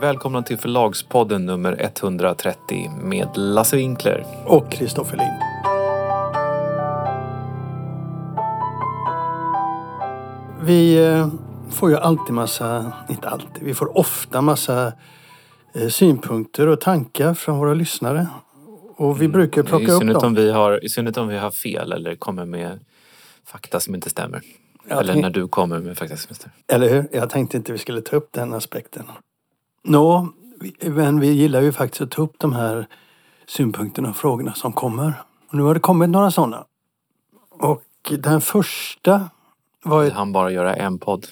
Välkomna till Förlagspodden nummer 130 med Lasse Winkler. Och Kristoffer Lind. Vi eh, får ju alltid massa, inte alltid, vi får ofta massa eh, synpunkter och tankar från våra lyssnare. Och vi brukar plocka Mm. Upp dem. om vi har, I synnerhet om vi har fel eller kommer med fakta som inte stämmer. Jag eller när du kommer med fakta som inte stämmer. Eller hur? Jag tänkte inte vi skulle ta upp den aspekten. Nå, men vi gillar ju faktiskt att ta upp de här synpunkterna och frågorna som kommer. Och nu har det kommit några sådana. Och den första var ett hann bara göra en podd.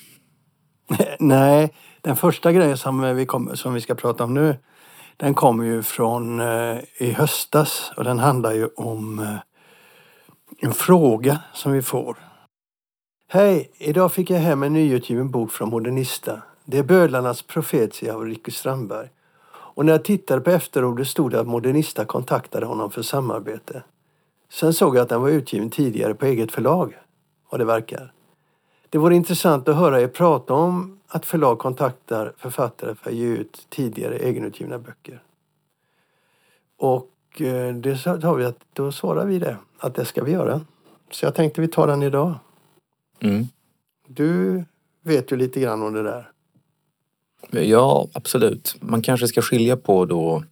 Nej, den första grejen som vi, kom, som vi ska prata om nu den kommer ju från eh, i höstas och den handlar ju om eh, en fråga som vi får. Hej! Idag fick jag hem en nyutgiven bok från Modernista. Det är Bödlarnas profetia av Ricky Strandberg. Och när jag tittade på efterordet stod det att Modernista kontaktade honom för samarbete. Sen såg jag att den var utgiven tidigare på eget förlag, vad det verkar. Det vore intressant att höra er prata om att förlag kontaktar författare för att ge ut tidigare egenutgivna böcker. Och eh, det sa vi att då svarar vi det, att det ska vi göra. Så jag tänkte vi tar den idag. Mm. Du vet ju lite grann om det där. Ja, absolut. Man kanske ska skilja på då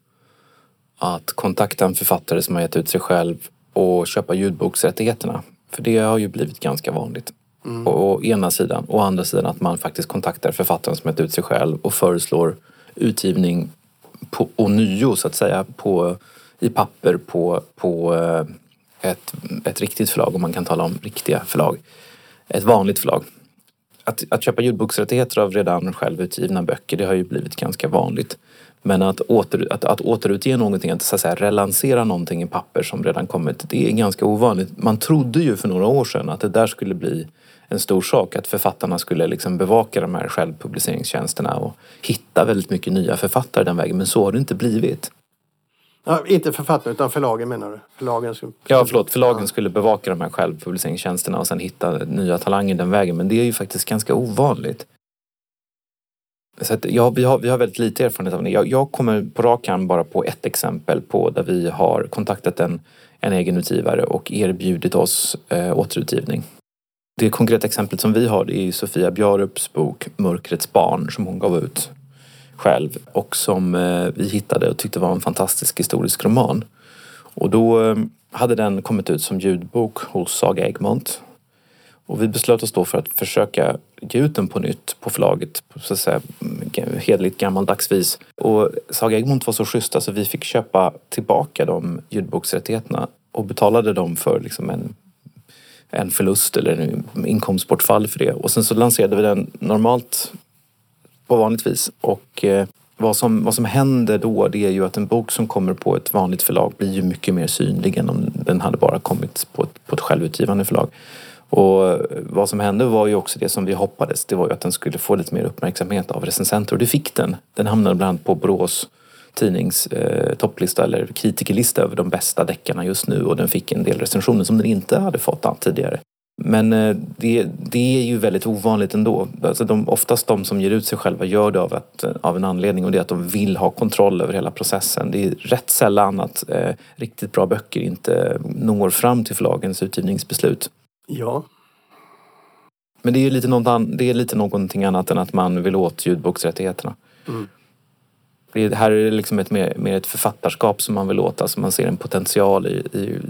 att kontakta en författare som har gett ut sig själv och köpa ljudboksrättigheterna. För det har ju blivit ganska vanligt. Mm. Å, ena sidan. Å andra sidan att man faktiskt kontaktar författaren som gett ut sig själv och föreslår utgivning på, ånyo så att säga på, i papper på, på eh, ett, ett riktigt förlag om man kan tala om riktiga förlag. Ett vanligt förlag att, att köpa ljudboksrättigheter av redan självutgivna böcker det har ju blivit ganska vanligt. Men att, åter, att, att återutge någonting, att, så att säga, relansera någonting i papper som redan kommit, det är ganska ovanligt. Man trodde ju för några år sedan att det där skulle bli en stor sak, att författarna skulle liksom bevaka de här självpubliceringstjänsterna och hitta väldigt mycket nya författare den vägen, men så har det inte blivit. Ja, inte författaren utan förlagen menar du? Förlagen skulle... Ja, förlåt, förlagen skulle bevaka de här självpubliceringstjänsterna och sen hitta nya talanger den vägen. Men det är ju faktiskt ganska ovanligt. Så att, ja, vi, har, vi har väldigt lite erfarenhet av det. Jag, jag kommer på rak arm bara på ett exempel på där vi har kontaktat en, en utgivare och erbjudit oss eh, återutgivning. Det konkreta exemplet som vi har det är Sofia Bjarups bok Mörkrets barn som hon gav ut själv och som eh, vi hittade och tyckte var en fantastisk historisk roman. Och då eh, hade den kommit ut som ljudbok hos Saga Egmont. Och vi beslöt oss då för att försöka ge ut den på nytt på förlaget på så att säga hederligt gammaldags vis. Och Saga Egmont var så schyssta så vi fick köpa tillbaka de ljudboksrättigheterna och betalade dem för liksom en, en förlust eller en inkomstbortfall för det. Och sen så lanserade vi den normalt på vanligt vis. Och eh, vad, som, vad som händer då det är ju att en bok som kommer på ett vanligt förlag blir ju mycket mer synlig än om den hade bara kommit på ett, på ett självutgivande förlag. Och eh, vad som hände var ju också det som vi hoppades. Det var ju att den skulle få lite mer uppmärksamhet av recensenter och det fick den. Den hamnade bland annat på Borås tidnings eh, topplista eller kritikerlista över de bästa deckarna just nu och den fick en del recensioner som den inte hade fått tidigare. Men eh, det, det är ju väldigt ovanligt ändå. Alltså de, oftast de som ger ut sig själva gör det av, att, av en anledning och det är att de vill ha kontroll över hela processen. Det är rätt sällan att eh, riktigt bra böcker inte når fram till förlagens utgivningsbeslut. Ja. Men det är ju lite, något an, det är lite någonting annat än att man vill åt ljudboksrättigheterna. Mm. Det här är det liksom ett, mer, mer ett författarskap som man vill åt. Alltså man ser en potential i, i,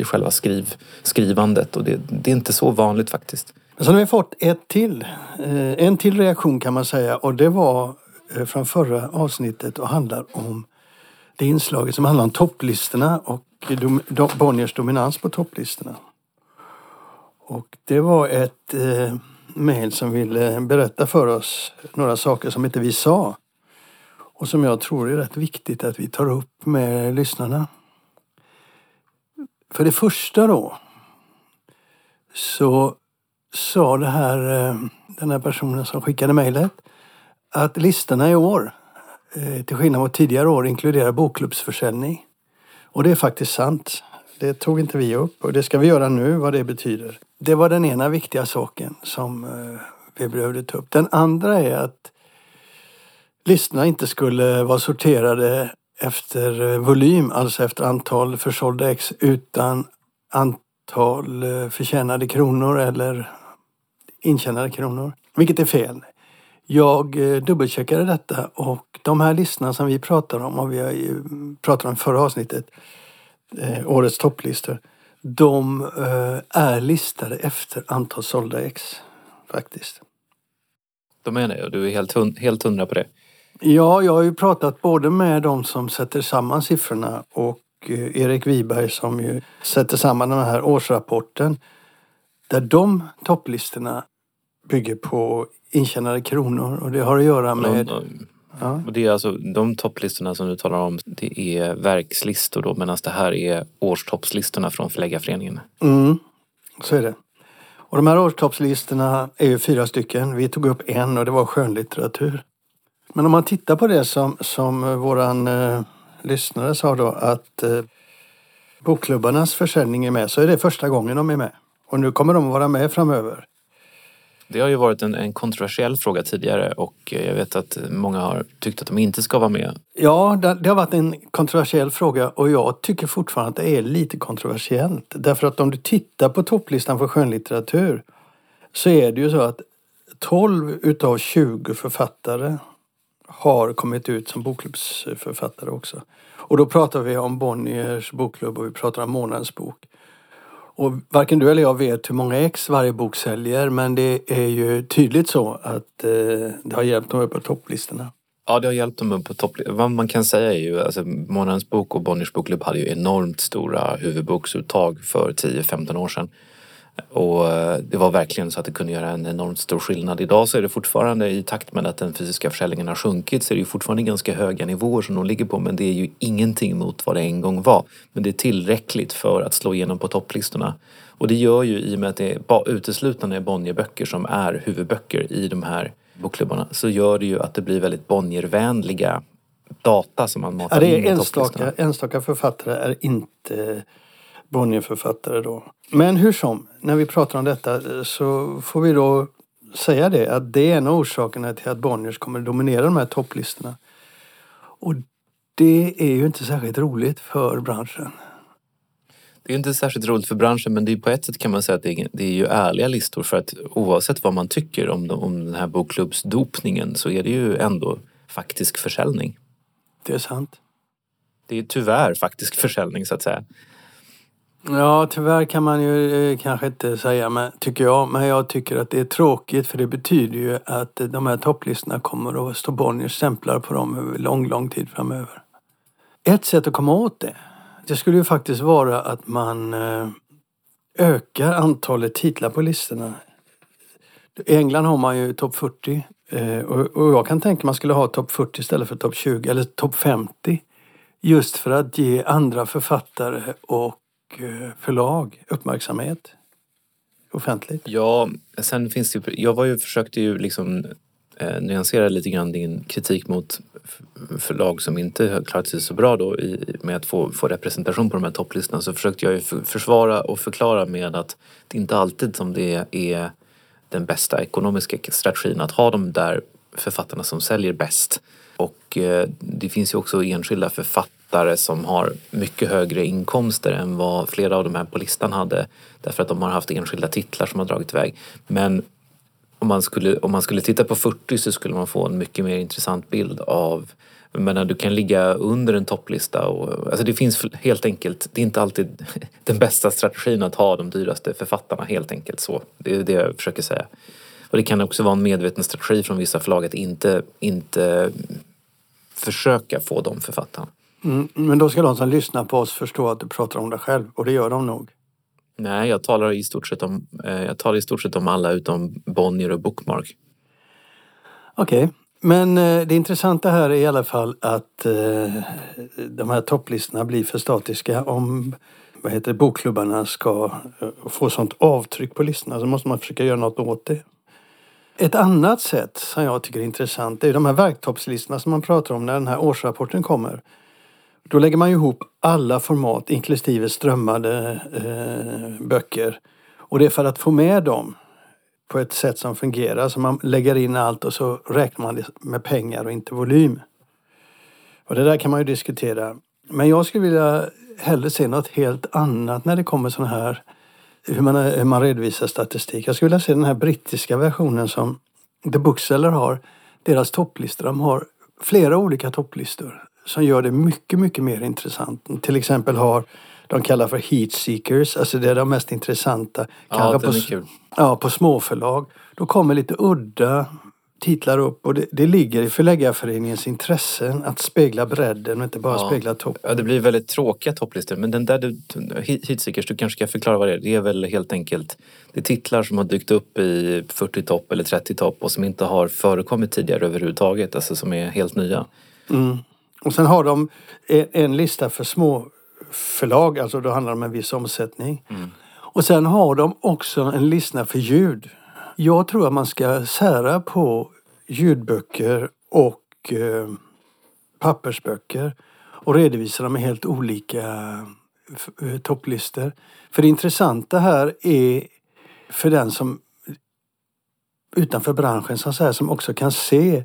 i, själva skriv, skrivandet och det, det är inte så vanligt faktiskt. Så nu har vi fått ett till. Eh, en till reaktion kan man säga och det var eh, från förra avsnittet och handlar om det inslaget som handlar om topplistorna och dom- Bonniers dominans på topplistorna. Och det var ett eh, mejl som ville berätta för oss några saker som inte vi sa. Och som jag tror är rätt viktigt att vi tar upp med lyssnarna. För det första då så sa det här, eh, den här personen som skickade mejlet att listorna i år, eh, till skillnad mot tidigare år, inkluderar bokklubbsförsäljning. Och det är faktiskt sant. Det tog inte vi upp och det ska vi göra nu, vad det betyder. Det var den ena viktiga saken som eh, vi behövde ta upp. Den andra är att listorna inte skulle vara sorterade efter eh, volym, alltså efter antal försålda ex utan antal eh, förtjänade kronor eller intjänade kronor. Vilket är fel. Jag eh, dubbelcheckade detta och de här listorna som vi pratar om och vi pratade om förra avsnittet, årets topplistor, de är listade efter antal sålda ex faktiskt. De är det och du är helt, helt hundra på det? Ja, jag har ju pratat både med de som sätter samman siffrorna och eh, Erik Wiberg som ju sätter samman den här årsrapporten. Där de topplistorna bygger på intjänade kronor och det har att göra med... Ja. och det är alltså de topplistorna som du talar om, det är verkslistor då medan det här är årstoppslistorna från Förläggarföreningen. Mm, så är det. Och de här årstoppslistorna är ju fyra stycken. Vi tog upp en och det var skönlitteratur. Men om man tittar på det som, som våran eh, lyssnare sa då att eh, bokklubbarnas försäljning är med så är det första gången de är med. Och nu kommer de att vara med framöver. Det har ju varit en, en kontroversiell fråga tidigare och eh, jag vet att många har tyckt att de inte ska vara med. Ja, det, det har varit en kontroversiell fråga och jag tycker fortfarande att det är lite kontroversiellt. Därför att om du tittar på topplistan för skönlitteratur så är det ju så att 12 utav 20 författare har kommit ut som bokklubbsförfattare också. Och då pratar vi om Bonniers bokklubb och vi pratar om Månadens bok. Och varken du eller jag vet hur många ex varje bok säljer men det är ju tydligt så att eh, det har hjälpt dem upp på topplistorna. Ja, det har hjälpt dem upp på topplistorna. Vad man kan säga är ju att alltså, Månadens bok och Bonniers bokklubb hade ju enormt stora huvudboksuttag för 10-15 år sedan. Och eh, det var verkligen så att det kunde göra en enormt stor skillnad. Idag så är det fortfarande i takt med att den fysiska försäljningen har sjunkit så är det ju fortfarande ganska höga nivåer som de ligger på men det är ju ingenting mot vad det en gång var. Men det är tillräckligt för att slå igenom på topplistorna. Och det gör ju i och med att det är uteslutande Bonnierböcker som är huvudböcker i de här bokklubbarna så gör det ju att det blir väldigt Bonniervänliga data som man matar ja, det är in i enstaka, enstaka författare är inte Bonnierförfattare då. Men hur som, när vi pratar om detta så får vi då säga det att det är en av orsakerna till att Bonniers kommer att dominera de här topplistorna. Och det är ju inte särskilt roligt för branschen. Det är inte särskilt roligt för branschen men det är på ett sätt kan man säga att det är, det är ju ärliga listor för att oavsett vad man tycker om, om den här bokklubbsdopningen så är det ju ändå faktisk försäljning. Det är sant. Det är tyvärr faktisk försäljning så att säga. Ja, tyvärr kan man ju eh, kanske inte säga, men, tycker jag. Men jag tycker att det är tråkigt för det betyder ju att eh, de här topplistorna kommer att stå Bonniers stämplar på dem över lång, lång tid framöver. Ett sätt att komma åt det, det skulle ju faktiskt vara att man eh, ökar antalet titlar på listorna. I England har man ju topp 40 eh, och jag kan tänka man skulle ha topp 40 istället för topp 20 eller topp 50. Just för att ge andra författare och förlag uppmärksamhet offentligt? Ja, sen finns det ju, jag var ju, försökte ju liksom eh, nyansera lite grann din kritik mot förlag som inte har klarat sig så bra då i, med att få, få representation på de här topplistorna så försökte jag ju försvara och förklara med att det inte alltid som det är den bästa ekonomiska strategin att ha de där författarna som säljer bäst. Och eh, det finns ju också enskilda författare som har mycket högre inkomster än vad flera av de här på listan hade. Därför att de har haft enskilda titlar som har dragit iväg. Men om man skulle, om man skulle titta på 40 så skulle man få en mycket mer intressant bild av men du kan ligga under en topplista och alltså det finns helt enkelt, det är inte alltid den bästa strategin att ha de dyraste författarna helt enkelt så. Det är det jag försöker säga. Och det kan också vara en medveten strategi från vissa förlag att inte, inte försöka få de författarna. Mm, men då ska de som lyssnar på oss förstå att du pratar om dig själv och det gör de nog. Nej, jag talar i stort sett om, eh, jag talar i stort sett om alla utom Bonnier och Bookmark. Okej, okay. men eh, det intressanta här är i alla fall att eh, de här topplistorna blir för statiska. Om vad heter det, bokklubbarna ska få sånt avtryck på listorna så måste man försöka göra något åt det. Ett annat sätt som jag tycker är intressant är de här verktoppslistorna som man pratar om när den här årsrapporten kommer. Då lägger man ihop alla format inklusive strömmade eh, böcker. Och det är för att få med dem på ett sätt som fungerar. Så man lägger in allt och så räknar man det med pengar och inte volym. Och det där kan man ju diskutera. Men jag skulle vilja hellre se något helt annat när det kommer sån här hur man, hur man redovisar statistik. Jag skulle vilja se den här brittiska versionen som The Bookseller har. Deras topplistor. De har flera olika topplistor som gör det mycket, mycket mer intressant. Till exempel har de kallar för heat seekers, alltså det är de mest intressanta. Ja, på, kul. ja, på småförlag. Då kommer lite udda titlar upp och det, det ligger i Förläggarföreningens intressen att spegla bredden och inte bara Ja. spegla toppen. Ja, det blir väldigt tråkiga topplistor. Men den där du, Heatseekers, du kanske ska förklara vad det är. Det är väl helt enkelt det titlar som har dykt upp i 40 topp eller 30 topp och som inte har förekommit tidigare överhuvudtaget. Alltså som är helt nya. Mm. Och sen har de en, lista för små förlag, alltså då handlar det om en viss omsättning. Och sen har de också en lista för ljud. Jag tror att man ska sära på ljudböcker och eh, pappersböcker och redovisa dem i helt olika eh, topplistor. För det intressanta här är för den som utanför branschen så säga, som också kan se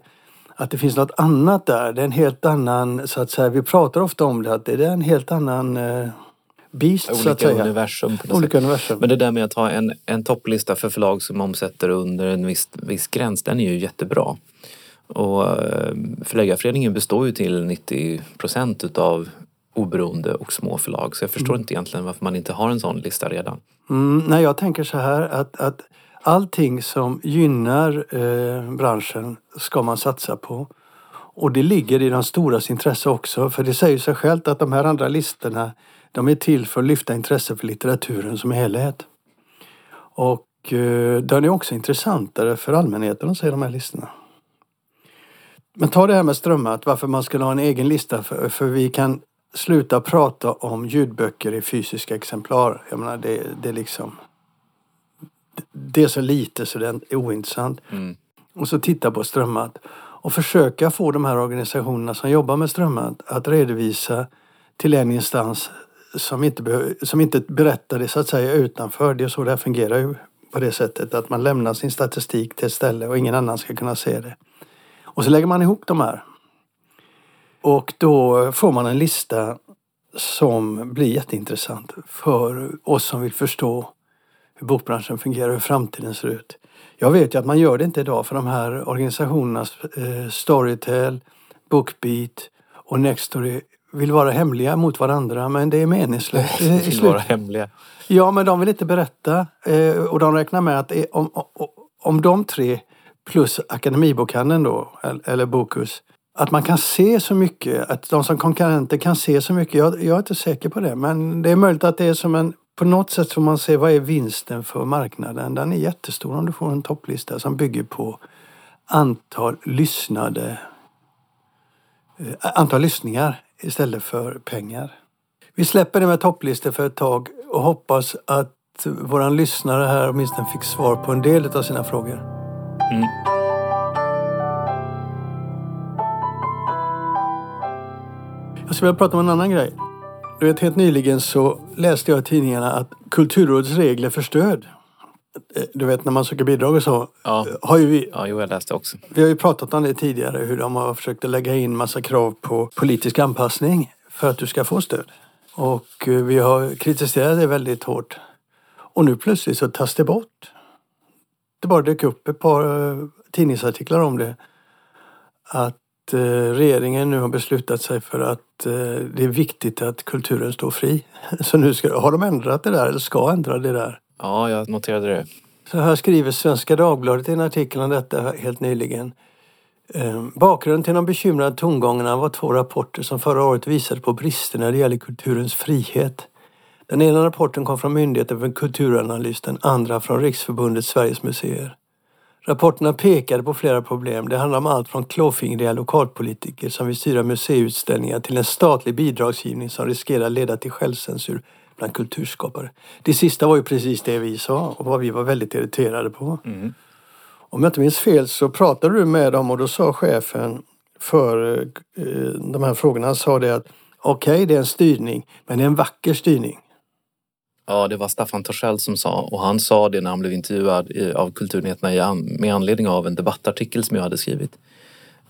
att det finns något annat där. Det är en helt annan, så att säga, vi pratar ofta om det, att det är en helt annan eh, beast så att Olika säga. universum på Olika sätt. universum. Men det där med att ha en, en topplista för förlag som omsätter under en viss, viss gräns, den är ju jättebra. Och eh, Förläggarföreningen består ju till 90 procent utav oberoende och små förlag. Så jag förstår inte egentligen varför man inte har en sån lista redan. Mm, nej, jag tänker så här att, att allting som gynnar eh, branschen ska man satsa på. Och det ligger i de storas intresse också. För det säger sig självt att de här andra listorna de är till för att lyfta intresse för litteraturen som helhet. Och eh, den är också intressantare för allmänheten att se de här listorna. Men ta det här med strömmat, varför man skulle ha en egen lista. För, för vi kan sluta prata om ljudböcker i fysiska exemplar. Jag menar, det, det liksom... Det är så lite så det är ointressant. Mm. Och så titta på strömmat. Och försöka få de här organisationerna som jobbar med strömmat att redovisa till en instans som inte, som inte berättar det så att säga utanför. Det är så det här fungerar ju på det sättet att man lämnar sin statistik till ett ställe och ingen annan ska kunna se det. Och så lägger man ihop de här. Och då får man en lista som blir jätteintressant för oss som vill förstå hur bokbranschen fungerar och hur framtiden ser ut. Jag vet ju att man gör det inte idag för de här organisationerna, eh, Storytel, Bookbeat och Nextory vill vara hemliga mot varandra men det är meningslöst i vill vara hemliga. Ja, men de vill inte berätta. Eh, och de räknar med att om, om, de tre plus Akademibokhandeln då, eller, eller Bokus, att man kan se så mycket, att de som konkurrenter kan se så mycket. Jag, jag är inte säker på det, men det är möjligt att det är som en... På något sätt får man se vad är vinsten för marknaden. Den är jättestor om du får en topplista som bygger på antal lyssnade... eh, Antal lyssningar istället för pengar. Vi släpper det med topplistor för ett tag och hoppas att våran lyssnare här åtminstone fick svar på en del av sina frågor. Mm. Jag skulle vilja prata om en annan grej. Du vet, helt nyligen så läste jag i tidningarna att Kulturrådets regler för stöd, eh, du vet när man söker bidrag och så, Ja. har ju vi, Ja, jo, jag läste också. vi har ju pratat om det tidigare, hur de har försökt att lägga in massa krav på politisk anpassning för att du ska få stöd. Och eh, vi har kritiserat det väldigt hårt. Och nu plötsligt så tas det bort. Det bara dök upp ett par eh, tidningsartiklar om det. Att eh, regeringen nu har beslutat sig för att eh, det är viktigt att kulturen står fri. Så nu ska, har de ändrat det där, eller ska ändra det där. Ja, jag noterade det. Så här skriver Svenska Dagbladet i en artikel om detta helt nyligen. Eh, Bakgrunden till de bekymrade tongångarna var två rapporter som förra året visade på brister när det gäller kulturens frihet. Den ena rapporten kom från Myndigheten för kulturanalys, den andra från Riksförbundet Sveriges museer. Rapporterna pekade på flera problem. Det handlar om allt från klåfingriga lokalpolitiker som vill styra museiutställningar till en statlig bidragsgivning som riskerar leda till självcensur bland kulturskapare. Det sista var ju precis det vi sa och vad vi var väldigt irriterade på. Mm. Om jag inte minns fel så pratade du med dem och då sa chefen för eh, de här frågorna, han sa det att okej, det är en styrning, men det är en vacker styrning. Ja, det var Staffan Torssell som sa och han sa det när han blev intervjuad av Kulturnyheterna med anledning av en debattartikel som jag hade skrivit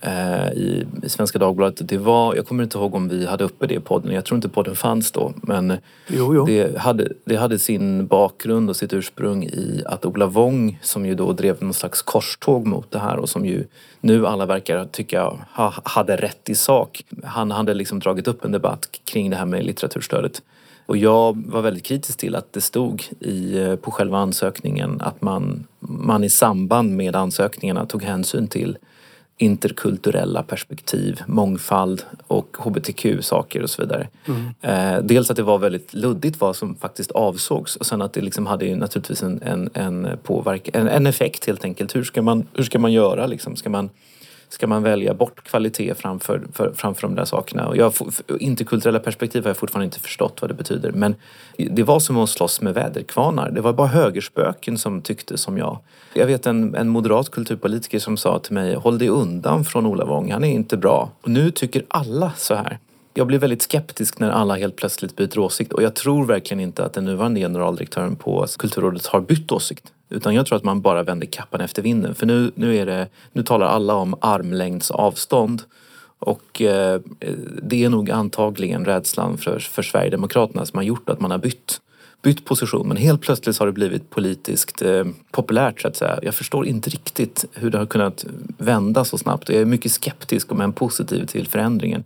eh, i, i Svenska Dagbladet. Det var, jag kommer inte ihåg om vi hade uppe det i podden, jag tror inte podden fanns då. Men jo, jo. Det, hade, det hade sin bakgrund och sitt ursprung i att Ola Wong som ju då drev någon slags korståg mot det här och som ju nu alla verkar tycka ha, hade rätt i sak. Han hade liksom dragit upp en debatt kring det här med litteraturstödet. Och jag var väldigt kritisk till att det stod i, eh, på själva ansökningen att man, man i samband med ansökningarna tog hänsyn till interkulturella perspektiv, mångfald och hbtq-saker och så vidare. Mm. Eh, dels att det var väldigt luddigt vad som faktiskt avsågs och sen att det liksom hade ju naturligtvis en, en, en, påverk, en, en effekt helt enkelt. Hur ska man, hur ska man göra liksom? Ska man ska man välja bort kvalitet framför, för, framför de där sakerna. Och jag, interkulturella perspektiv har jag fortfarande inte förstått vad det betyder. Men det var som att slåss med väderkvarnar. Det var bara högerspöken som tyckte som jag. Jag vet en, en moderat kulturpolitiker som sa till mig, håll dig undan från Ola Wong, han är inte bra. Och nu tycker alla så här. Jag blir väldigt skeptisk när alla helt plötsligt byter åsikt och jag tror verkligen inte att den nuvarande generaldirektören på Kulturrådet har bytt åsikt. Utan jag tror att man bara vänder kappan efter vinden. För nu, nu, är det, nu talar alla om armlängds avstånd. Och eh, det är nog antagligen rädslan för, för Sverigedemokraterna som har gjort att man har bytt, bytt position. Men helt plötsligt har det blivit politiskt eh, populärt så att säga. Jag förstår inte riktigt hur det har kunnat vända så snabbt. Jag är mycket skeptisk om en positiv till förändringen.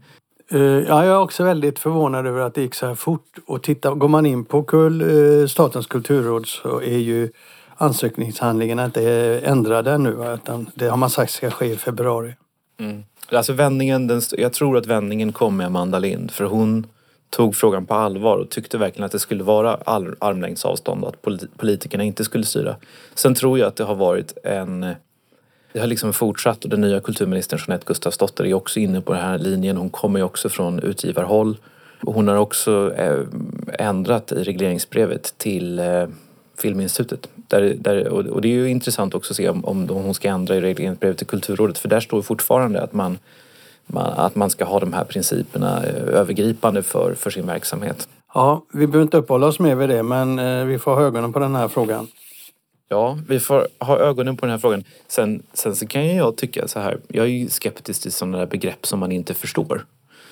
Eh, ja, jag är också väldigt förvånad över att det gick så här fort. Och titta, går man in på kul, eh, Statens kulturråd så är ju ansökningshandlingarna inte ändrade ännu utan det har man sagt ska ske i februari. Mm. Alltså vändningen, den, jag tror att vändningen kom med Amanda Lind för hon tog frågan på allvar och tyckte verkligen att det skulle vara armlängds avstånd och att politikerna inte skulle styra. Sen tror jag att det har varit en det har liksom fortsatt och den nya kulturministern Jeanette Gustafsdotter är också inne på den här linjen. Hon kommer ju också från utgivarhåll. Hon har också eh, ändrat i regleringsbrevet till eh, Filminstitutet. Där, där, och det är ju intressant också att se om, om hon ska ändra i regleringsbrevet till Kulturrådet för där står fortfarande att man, man, att man ska ha de här principerna eh, övergripande för, för sin verksamhet. Ja, vi behöver inte uppehålla oss mer vid det men vi får ha ögonen på den här frågan. Ja, vi får ha ögonen på den här frågan. Sen, sen så kan jag tycka så här, jag är ju skeptisk till sådana där begrepp som man inte förstår.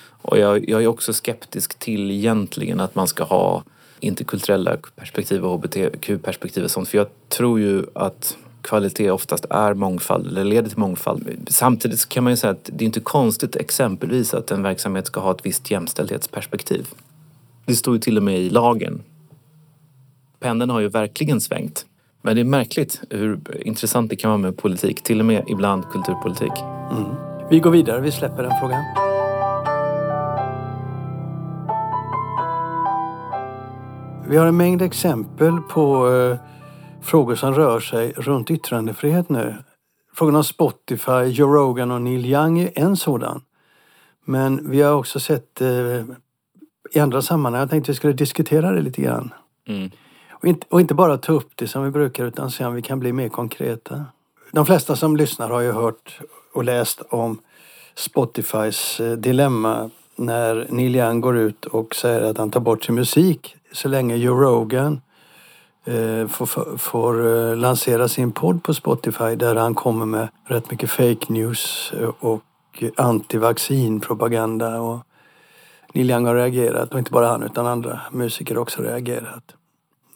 Och jag, jag är också skeptisk till egentligen att man ska ha interkulturella perspektiv och hbtq-perspektiv och sånt. För jag tror ju att kvalitet oftast är mångfald eller leder till mångfald. Samtidigt kan man ju säga att det är inte konstigt exempelvis att en verksamhet ska ha ett visst jämställdhetsperspektiv. Det står ju till och med i lagen. Pendeln har ju verkligen svängt. Men det är märkligt hur intressant det kan vara med politik, till och med ibland kulturpolitik. Mm. Vi går vidare, vi släpper den frågan. Vi har en mängd exempel på eh, frågor som rör sig runt yttrandefrihet nu. Frågan om Spotify, Joe Rogan och Neil Young är en sådan. Men vi har också sett eh, i andra sammanhang, jag tänkte att vi skulle diskutera det lite grann. Mm. Och, inte, och inte bara ta upp det som vi brukar utan se om vi kan bli mer konkreta. De flesta som lyssnar har ju hört och läst om Spotifys eh, dilemma när Neil Young går ut och säger att han tar bort sin musik så länge Joe Rogan eh, får, får eh, lansera sin podd på Spotify där han kommer med rätt mycket fake news eh, och antivaccinpropaganda. Och Neil Young har reagerat och inte bara han utan andra musiker har också reagerat.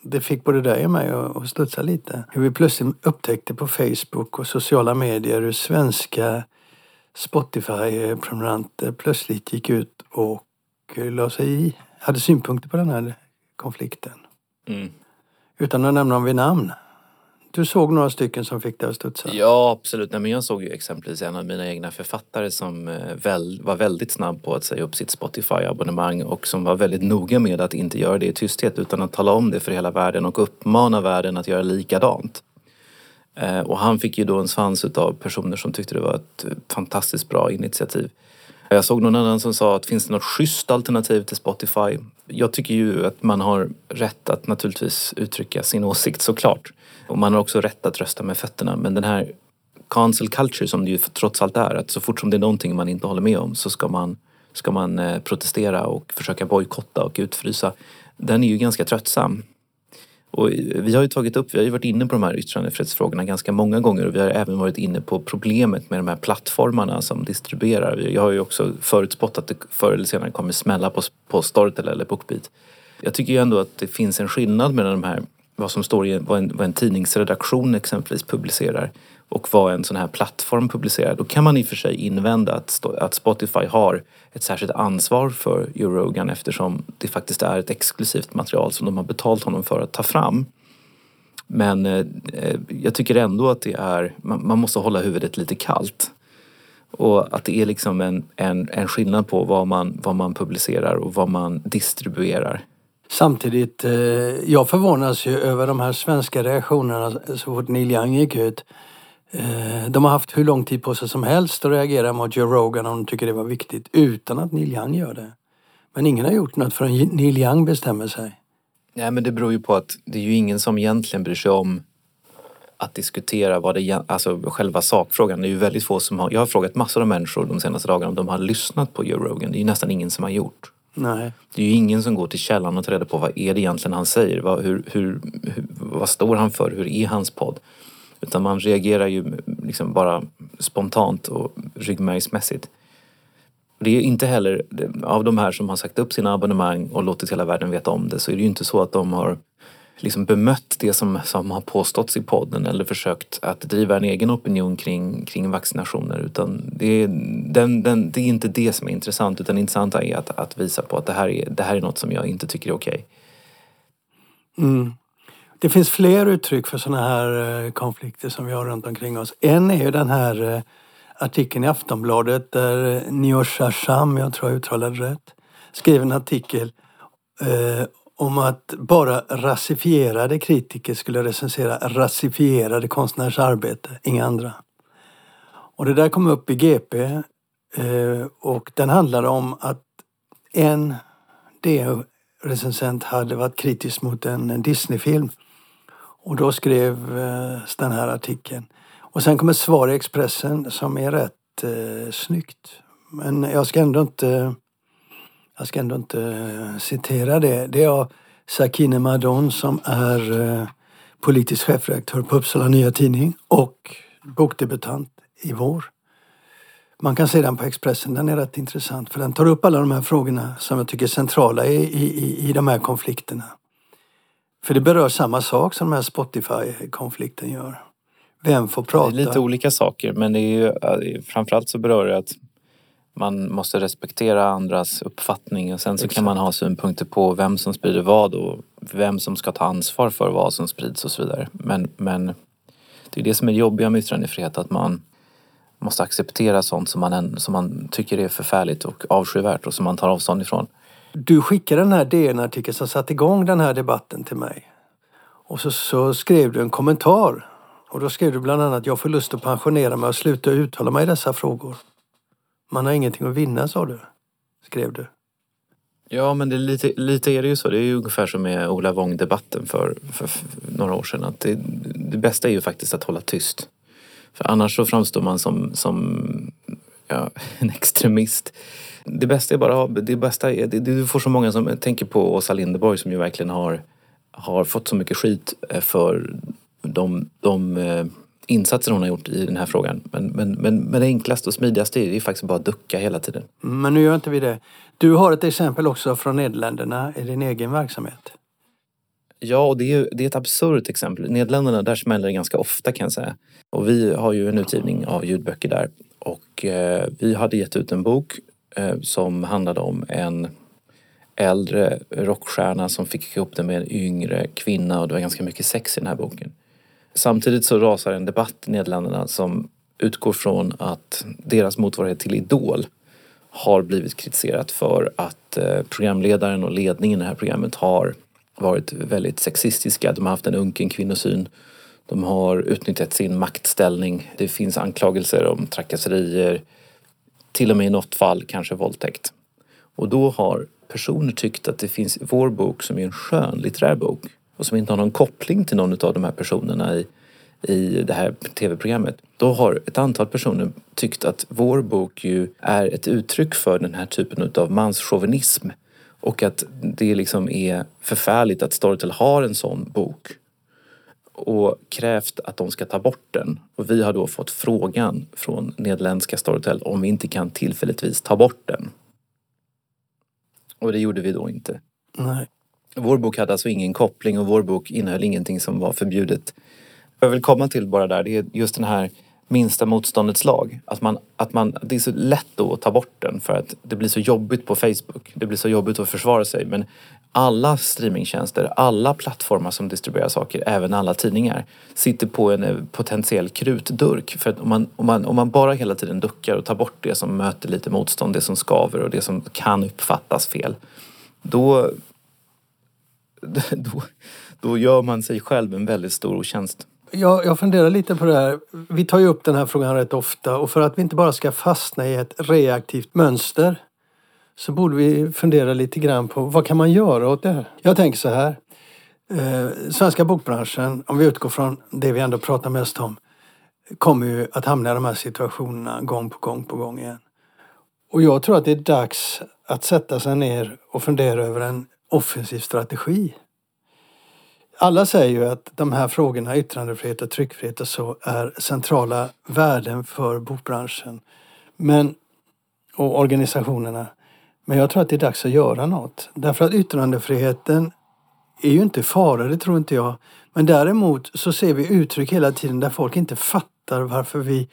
Det fick både dig och mig att studsa lite. Hur vi plötsligt upptäckte på Facebook och sociala medier hur svenska Spotify-prenumeranter plötsligt gick ut och la sig i, hade synpunkter på den här konflikten. Mm. Utan att nämna dem vid namn. Du såg några stycken som fick dig att studsa? Ja, absolut. Nej, men jag såg ju exempelvis en av mina egna författare som eh, väl, var väldigt snabb på att säga upp sitt Spotify-abonnemang och som var väldigt noga med att inte göra det i tysthet utan att tala om det för hela världen och uppmana världen att göra likadant. Eh, och han fick ju då en svans av personer som tyckte det var ett eh, fantastiskt bra initiativ. Jag såg någon annan som sa att finns det något schysst alternativ till Spotify? Jag tycker ju att man har rätt att naturligtvis uttrycka sin åsikt såklart. Och man har också rätt att rösta med fötterna. Men den här cancel culture som det ju trots allt är, att så fort som det är någonting man inte håller med om så ska man, ska man eh, protestera och försöka bojkotta och utfrysa. Den är ju ganska tröttsam. Och vi har ju tagit upp, vi har ju varit inne på de här yttrandefrihetsfrågorna ganska många gånger och vi har även varit inne på problemet med de här plattformarna som distribuerar. Jag har ju också förutspått att det förr eller senare kommer smälla på, på Storytel eller Bookbeat. Jag tycker ju ändå att det finns en skillnad mellan de här, vad som står i vad en, vad en tidningsredaktion exempelvis publicerar och vad en sån här plattform publicerar. Då kan man i och för sig invända att, att Spotify har ett särskilt ansvar för Joe Rogan eftersom det faktiskt är ett exklusivt material som de har betalt honom för att ta fram. Men eh, eh, jag tycker ändå att det är, man, man, måste hålla huvudet lite kallt. Och att det är liksom en, en, en skillnad på vad man, vad man publicerar och vad man distribuerar. Samtidigt, eh, jag förvånas ju över de här svenska reaktionerna så fort Neil Young gick ut. Eh, de har haft hur lång tid på sig som helst att reagera mot Joe Rogan om de tycker det var viktigt utan att Neil Young gör det. Men ingen har gjort något förrän Neil Young bestämmer sig. Nej men det beror ju på att det är ju ingen som egentligen bryr sig om att diskutera vad det, alltså själva sakfrågan. Det är ju väldigt få som har, jag har frågat massor av människor de senaste dagarna om de har lyssnat på Joe Rogan. Det är ju nästan ingen som har gjort. Nej. Det är ju ingen som går till källan och tar reda på vad är det egentligen han säger? Vad, hur, hur, hur, vad står han för? Hur är hans podd? Utan man reagerar ju liksom bara spontant och ryggmärgsmässigt. Det är inte heller, av de här som har sagt upp sina abonnemang och låtit hela världen veta om det så är det ju inte så att de har liksom bemött det som, som har påståtts i podden eller försökt att driva en egen opinion kring, kring vaccinationer. Utan det är, den, den, det är inte det som är intressant utan det intressanta är att, att visa på att det här, är, det här är något som jag inte tycker är okej. Okay. Mm. Det finns fler uttryck för sådana här eh, konflikter som vi har runt omkring oss. En är ju den här eh, artikeln i Aftonbladet där eh, Nyosha Sham, jag tror jag uttalade rätt, skrev en artikel eh, om att bara rasifierade kritiker skulle recensera rasifierade konstnärers arbete, inga andra. Och det där kom upp i GP eh, och den handlade om att en recensent hade varit kritisk mot en Disneyfilm och då skrevs eh, den här artikeln. Och sen kom ett svar i Expressen som är rätt eh, snyggt. Men jag ska ändå inte, jag ska ändå inte eh, citera det. Det är av Sakine Madon som är eh, politisk chefredaktör på Uppsala Nya Tidning och bokdebutant i vår. Man kan se den på Expressen, den är rätt intressant för den tar upp alla de här frågorna som jag tycker är centrala i, i, i de här konflikterna. För det berör samma sak som den här Spotify-konflikten gör. Vem får prata? Det är lite olika saker men det är ju, framförallt så berör det att man måste respektera andras uppfattning och sen så Exakt. kan man ha synpunkter på vem som sprider vad och vem som ska ta ansvar för vad som sprids och så vidare. Men, men det är det som är jobbiga med yttrandefrihet att man måste acceptera sånt som man, som man tycker är förfärligt och avskyvärt och som man tar avstånd ifrån. Du skickade den här DN-artikeln som satte igång den här debatten till mig. Och så, så skrev du en kommentar. Och då skrev du bland annat jag får lust att pensionera mig och sluta uttala mig i dessa frågor. Man har ingenting att vinna, sa du. Skrev du. Ja, men det är lite, lite är det ju så. Det är ju ungefär som med Ola Wong-debatten för, för, för, några år sedan. Att det, det bästa är ju faktiskt att hålla tyst. För annars så framstår man som, som ja, en extremist det bästa är bara, det bästa är, det, du får så många som tänker på Åsa Linderborg som ju verkligen har, har fått så mycket skit för de, de eh, insatser hon har gjort i den här frågan. Men, men, men, men det enklaste och smidigaste är ju faktiskt bara att ducka hela tiden. Men nu gör inte vi det. Du har ett exempel också från Nederländerna i din egen verksamhet. Ja, och det är, det är ett absurt exempel. Nederländerna, där smäller det ganska ofta kan jag säga. Och vi har ju en utgivning av ljudböcker där. Och eh, vi hade gett ut en bok Eh, som handlade om en äldre rockstjärna som fick ihop det med en yngre kvinna och det var ganska mycket sex i den här boken. Samtidigt så rasar en debatt i Nederländerna som utgår från att deras motsvarighet till Idol har blivit kritiserat för att eh, programledaren och ledningen i det här programmet har varit väldigt sexistiska. De har haft en unken kvinnosyn. De har utnyttjat sin maktställning. Det finns anklagelser om trakasserier, till och med i något fall kanske våldtäkt. Och då har personer tyckt att det finns vår bok som är en skönlitterär bok och som inte har någon koppling till någon av de här personerna i, i det här tv-programmet. Då har ett antal personer tyckt att vår bok ju är ett uttryck för den här typen av manschauvinism Och att det liksom är förfärligt att Storytel har en sån bok och krävt att de ska ta bort den. Och vi har då fått frågan från nederländska Storytel om vi inte kan tillfälligtvis ta bort den. Och det gjorde vi då inte. Nej. Vår bok hade alltså ingen koppling och vår bok innehöll ingenting som var förbjudet. Jag vill komma till bara där, det är just den här minsta motståndets lag. Att man, att man, det är så lätt då att ta bort den för att det blir så jobbigt på Facebook. Det blir så jobbigt att försvara sig. Men alla streamingtjänster, alla plattformar som distribuerar saker, även alla tidningar, sitter på en eh, potentiell krutdurk. För att om man, om, man, om man bara hela tiden duckar och tar bort det som möter lite motstånd, det som skaver och det som kan uppfattas fel, då, då, då gör man sig själv en väldigt stor otjänst. Jag, jag funderar lite på det här. Vi tar ju upp den här frågan rätt ofta och för att vi inte bara ska fastna i ett reaktivt mönster så borde vi fundera lite grann på vad kan man göra åt det här? Jag tänker så här. Eh, svenska bokbranschen, om vi utgår från det vi ändå pratar mest om, kommer ju att hamna i de här situationerna gång på gång på gång igen. Och jag tror att det är dags att sätta sig ner och fundera över en offensiv strategi. Alla säger ju att de här frågorna, yttrandefrihet och tryckfrihet och så, är centrala värden för bokbranschen men, och organisationerna. Men jag tror att det är dags att göra något. Därför att yttrandefriheten är ju inte i fara, det tror inte jag. Men däremot så ser vi uttryck hela tiden där folk inte fattar varför vi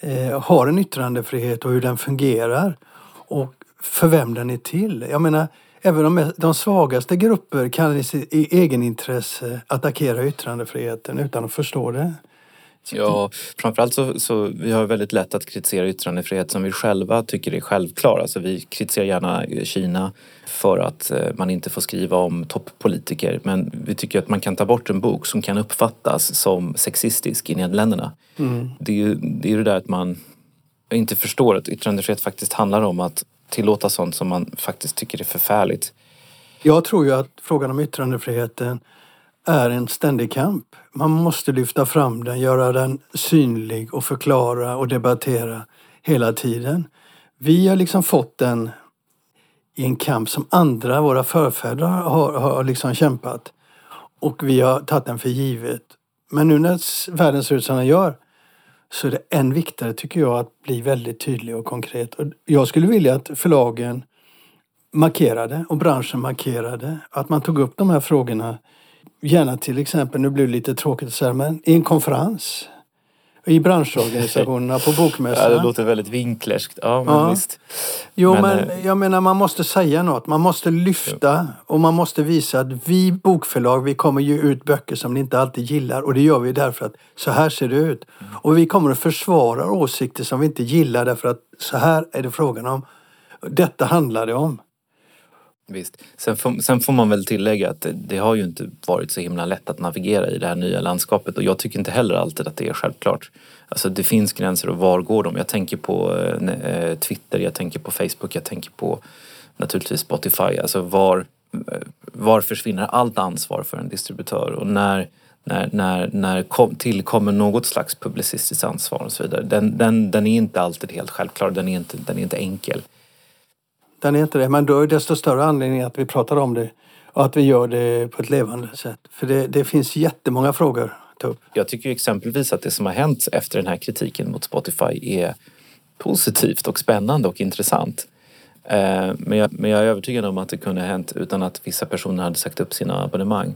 eh, har en yttrandefrihet och hur den fungerar. Och för vem den är till. Jag menar, även de, de svagaste grupper kan i, i egenintresse attackera yttrandefriheten utan att förstå det. Ja, framförallt så, så vi har väldigt lätt att kritisera yttrandefrihet som vi själva tycker är självklar. Alltså vi kritiserar gärna Kina för att eh, man inte får skriva om toppolitiker. Men vi tycker att man kan ta bort en bok som kan uppfattas som sexistisk i Nederländerna. Mm. Det är ju det, är det där att man inte förstår att yttrandefrihet faktiskt handlar om att tillåta sånt som man faktiskt tycker är förfärligt. Jag tror ju att frågan om yttrandefriheten är en ständig kamp. Man måste lyfta fram den, göra den synlig och förklara och debattera hela tiden. Vi har liksom fått den i en kamp som andra, våra förfäder, har, har liksom kämpat. Och vi har tagit den för givet. Men nu när världen ser ut som den gör så är det än viktigare tycker jag att bli väldigt tydlig och konkret. Och jag skulle vilja att förlagen markerade och branschen markerade att man tog upp de här frågorna gärna till exempel, nu blir det lite tråkigt att säga, men i en konferens. I branschorganisationerna på bokmässan. Ja, det låter väldigt vinklerskt. Ja, men ja. visst. Jo, men, men, eh, jag menar man måste säga något. Man måste lyfta och man måste visa att vi bokförlag, vi kommer ge ut böcker som ni inte alltid gillar och det gör vi därför att så här ser det ut. Mm. Och vi kommer att försvara åsikter som vi inte gillar därför att så här är det frågan om. Detta handlar det om. Visst. Sen får, sen får man väl tillägga att det, det, har ju inte varit så himla lätt att navigera i det här nya landskapet och jag tycker inte heller alltid att det är självklart. Alltså det finns gränser och var går de? Jag tänker på eh, eh Twitter, jag tänker på Facebook, jag tänker på naturligtvis Spotify. Alltså var, eh, var försvinner allt ansvar för en distributör och när när, när, när kom, tillkommer något slags publicistiskt ansvar och så vidare. Den, den, den är inte alltid helt självklar, den är inte, den är inte enkel. Den är inte det, men då är det desto större anledning att vi pratar om det och att vi gör det på ett levande sätt. För det, det finns jättemånga frågor att ta upp. Jag tycker exempelvis att det som har hänt efter den här kritiken mot Spotify är positivt och spännande och intressant. Eh, men jag, men jag är övertygad om att det kunde ha hänt utan att vissa personer hade sagt upp sina abonnemang.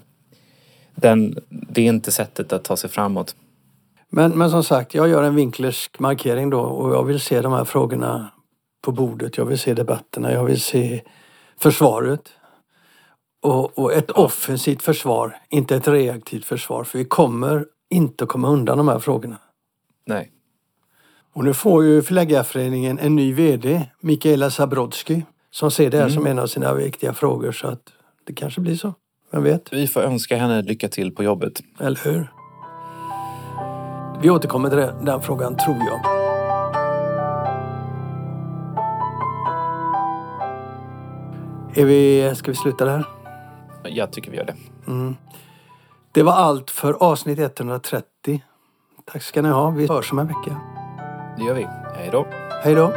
Den, det är inte sättet att ta sig framåt. Men, men som sagt, jag gör en vinklersk markering då och jag vill se de här frågorna på bordet. Jag vill se debatterna, jag vill se försvaret. Och, och ett offensivt försvar, inte ett reaktivt försvar. För vi kommer inte att komma undan de här frågorna. Nej. Och nu får ju Förläggarföreningen en ny VD, Mikaela Zabrodsky, som ser det här mm. som en av sina viktiga frågor. Så att det kanske blir så. Vem vet? Vi får önska henne lycka till på jobbet. Eller hur? Vi återkommer till den frågan, tror jag. Är vi, ska vi sluta där? Jag tycker vi gör det. Mm. Det var allt för avsnitt 130. Tack ska ni ha. Vi hörs om en vecka. Det gör vi. Hej då. Hej då.